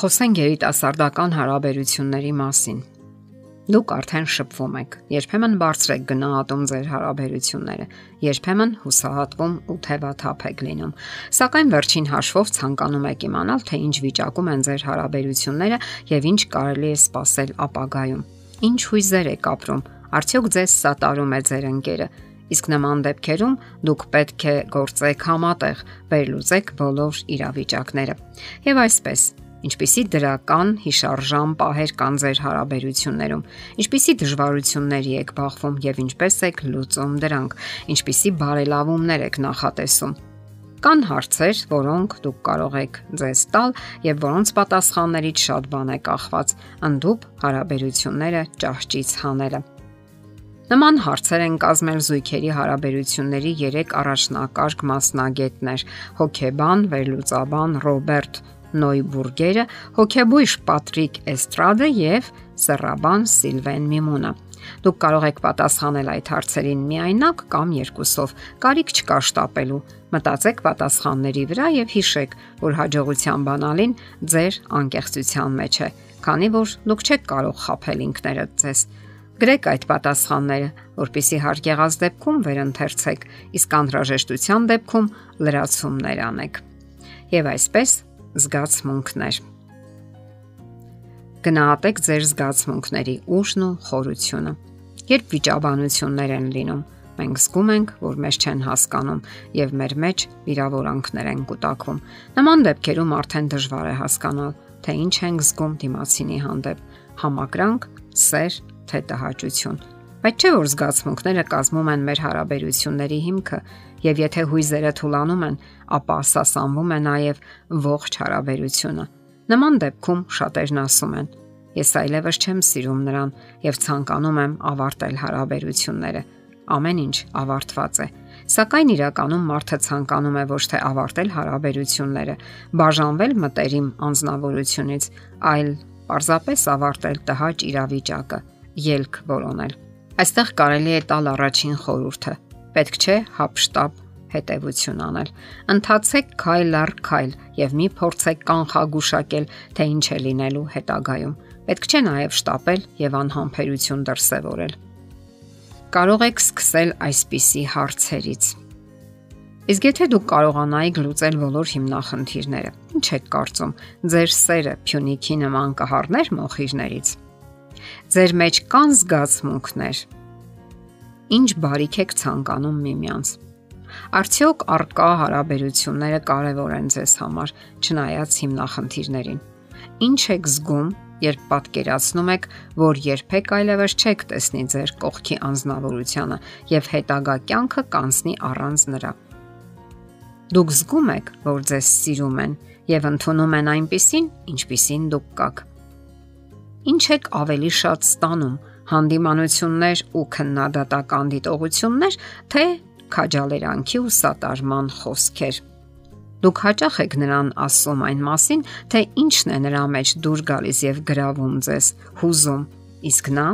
խոսենք երիտասարդական հարաբերությունների մասին։ Դուք արդեն շփվում եք։ Երբեմն բարձրեք գնահատում ձեր հարաբերությունները, երբեմն հուսահատվում ու թևաթափ եք լինում։ Սակայն վերջին հաշվով ցանկանում եք իմանալ, թե ինչ վիճակում են ձեր հարաբերությունները եւ ինչ կարելի է սпасել ապագայում։ Ինչ հույզեր եք ապրում։ Արդյոք ձեզ սատարում է ձեր ընկերը։ Իսկ նման դեպքերում դուք պետք է գործեք համատեղ, վերլուծեք բոլոր իրավիճակները։ Եվ այսպես, Ինչպիսի դրական հիշարժան պահեր կան ձեր հարաբերություններում, ինչպիսի դժվարությունների եք բախվում եւ ինչպես եք լուծում դրանք, ինչպիսի բարելավումներ եք նախատեսում։ Կան հարցեր, որոնք դուք կարող եք ձեզ տալ եւ որոնց պատասխաններից շատ բան է կախված, ընդդուպ հարաբերությունները ճահճից հանելը։ Նման հարցեր են կազմել զույգերի հարաբերությունների 3 առաջնակարգ մասնագետներ՝ հոկեբան, վերլուծաբան Ռոբերտ Նոյբուրգերը, հոկեբույժ Պատրիկ Էստրադը եւ սեռաբան Սիլվեն Միմունը։ Դուք կարող եք պատասխանել այդ հարցերին միայնակ կամ երկուսով։ Կարիք չկա շտապելու։ Մտածեք պատասխանների վրա եւ հիշեք, որ հաջողության բանալին ձեր անկեղծության մեջ է, քանի որ դուք չեք կարող խაფել ինքներդ ձեզ։ Գրեք այդ պատասխանները, որpիսի հարկ եղած դեպքում վերընթերցեք, իսկ անհրաժեշտության դեպքում լրացումներ անեք։ Եվ այսպես զգացմունքներ։ Գնահատեք ձեր զգացմունքների ուժն ու խորությունը։ Երբ վիճաբանություններ են լինում, մենք զգում ենք, որ մեզ չեն հասկանում եւ մեր մեջ վիրավորանքներ են կուտակվում։ Նման դեպքերում արդեն դժվար է հասկանալ, թե ինչ ենք զգում դիմացինի հանդեպ՝ համակրանք, սեր, թե տհաճություն։ Բայց չէ որ զգացմունքները կազմում են մեր հարաբերությունների հիմքը, եւ եթե հույզերը թուլանում են, ապա սասանվում է նաեւ ողջ հարաբերությունը։ Նման դեպքում շատերն ասում են. Ես այլևս չեմ սիրում նրան եւ ցանկանում եմ ավարտել հարաբերությունները։ Ամեն ինչ ավարտված է։ Սակայն իրականում մարդը ցանկանում է ոչ թե ավարտել հարաբերությունները, բաժանվել մտերիմ անznավորությունից, այլ պարզապես ավարտել տհաճ իրավիճակը, ելք որոնել։ Այստեղ կարելի է տալ առաջին խորհուրդը. Պետք չէ հապշտապ հետևություն անել։ Ընթացեք քայլ առ քայլ եւ մի փորձեք կանխագուշակել, թե ինչ է լինելու հետագայում։ Պետք չէ նաեւ շտապել եւ անհամբերություն դրսևորել։ Կարող եք սկսել այսպիսի հարցերից։ Իսկ եթե դուք կարողանայիք լուծել բոլոր հիմնախնդիրները, ինչ եք կարծում, ձեր սերը Փյունիկի նման կհառներ մոխիրներից։ Ձեր մեջ կան զգացմունքներ։ Ինչ բարիք եք ցանկանում միմյանց։ Արդյոք արկա հարաբերությունները կարևոր են ձեզ համար, չնայած հիմնախնդիրներին։ Ինչ եք զգում, երբ պատկերացնում եք, որ երբեք այլևս չեք տեսնի ձեր կողքի անznավորությունը եւ հետագա կյանքը կանցնի առանց նրա։ Դուք զգում եք, որ ձեզ սիրում են եւ ընդունում են այնպիսին, ինչպիսին դուք կաք։ Ինչ եք ավելի շատ ստանում՝ հանդիմանություններ ու քննադատական դիտողություններ, թե քաջալերանքի ու սատարման խոսքեր։ Դուք հաճախ եք նրան ասում այն մասին, թե ինչն է նրա մեջ դուր գալիս եւ գրավում ձեզ, հուզում, իսկ նա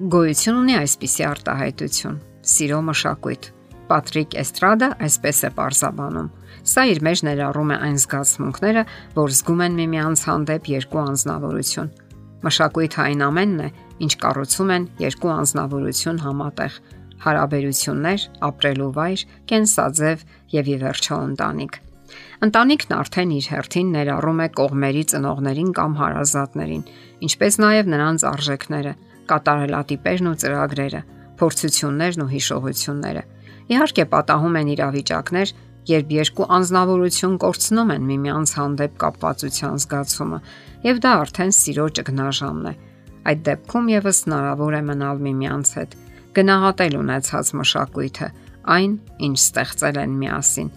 գոյություն ունի այսպիսի արտահայտություն՝ սիրո մշակույթ։ Պատրիկ Էստրադա այսպես է parzabanum։ Սա իր մեջ ներառում է այն զգացմունքները, որ զգում են միմյանց հանդեպ երկու անznավորություն։ Մշակույթը այն ամենն է, ինչ կառուցում են երկու անznավորություն համատեղ. հարաբերություններ, ապրելու վայր, կենսաձև եւ ի վերջո ընտանիք։ Ընտանիքն արդեն իր հերթին ներառում է կողմերի ծնողներին կամ հարազատներին, ինչպես նաև նրանց արժեքները, կատարելատիպերն ու ծրագրերը, փորձություններն ու հիշողությունները։ Իհարկե պատահում են իրավիճակներ, երբ երկու անznավորություն կորցնում են միմյանց հանդեպ կապվածության զգացումը, եւ դա արդեն սիրո ճգնաժամն է։ Այդ դեպքում եւս հնարավոր է մնալ միմյանց հետ գնահատել ունեցած մշակույթը, այն, ինչ ստեղծել են միասին։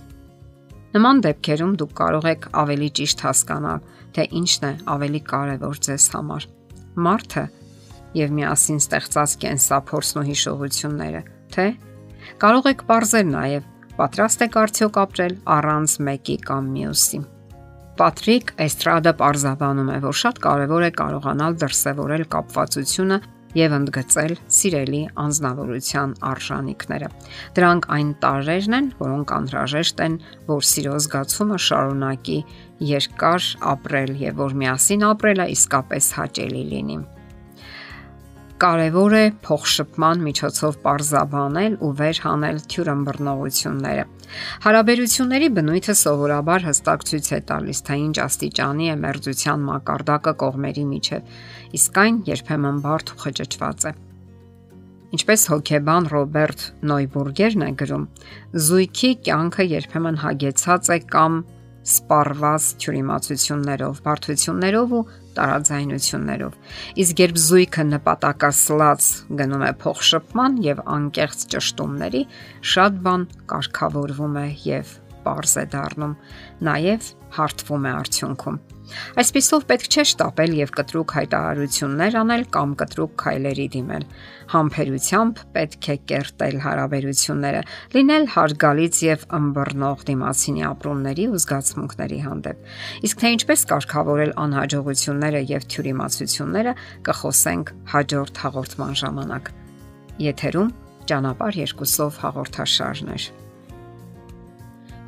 Նման դեպքերում դուք կարող եք ավելի ճիշտ հասկանալ, թե ինչն է ավելի կարևոր ձեզ համար։ Մարդը եւ միասին ստեղծած կենսափորձն ու հիշողությունները, թե կարող եք parzել նաեւ պատրաստ եք արդյոք ապրել առանց մեկի կամ մյուսի։ Պատրիկ Էստրադա parzavանում է, որ շատ կարևոր է կարողանալ դրսևորել կապվածությունը եւ ընդգծել սիրելի անznավորության արժանինքները։ Դրանք այն տարերն են, որոնք անհրաժեշտ են, որ սիրո զգացումը շարունակի երկար ապրել եւ որ միասին ապրելը իսկապես հաճելի լինի կարևոր է փոխշփման միջոցով parzabanել ու վերհանել թյուրըմբռնողությունները։ Հարաբերությունների բնույթը սովորաբար հստակ ցույց է տալիս, թե ինչ աստիճանի է մերձության մակարդակը կողմերի միջև, իսկ այն երբեմն բարդ ու խճճված է։ Ինչպես հոկեբան Ռոբերտ Նոյբուրգերն է գրում, զույգի կյանքը երբեմն հագեցած է կամ սպառված թյուրիմացություններով, բարդություններով ու տարաձայնություններով։ Իսկ երբ զույգը նպատակասլաց գնում է փոխշփման եւ անկեղծ ճշտումների, շատ բան կարգավորվում է եւ པարզ է դառնում, նաև հարթվում է արդյունքում։ Այսպիսով պետք չէ շտապել եւ կտրուկ հայտարարություններ անել կամ կտրուկ քայլերի դիմել։ Համբերությամբ պետք է կերտել հարաբերությունները, լինել հարգալից եւ ըմբռնող դիմացինի ապրումների ու զգացմունքների հանդեպ։ Իսկ թե ինչպես կարգավորել անհաջողությունները եւ թյուրիմացությունները, կխոսենք հաջորդ հաղորդման ժամանակ։ Եթերում ճանապարհ երկուսով հաղորդաշարներ։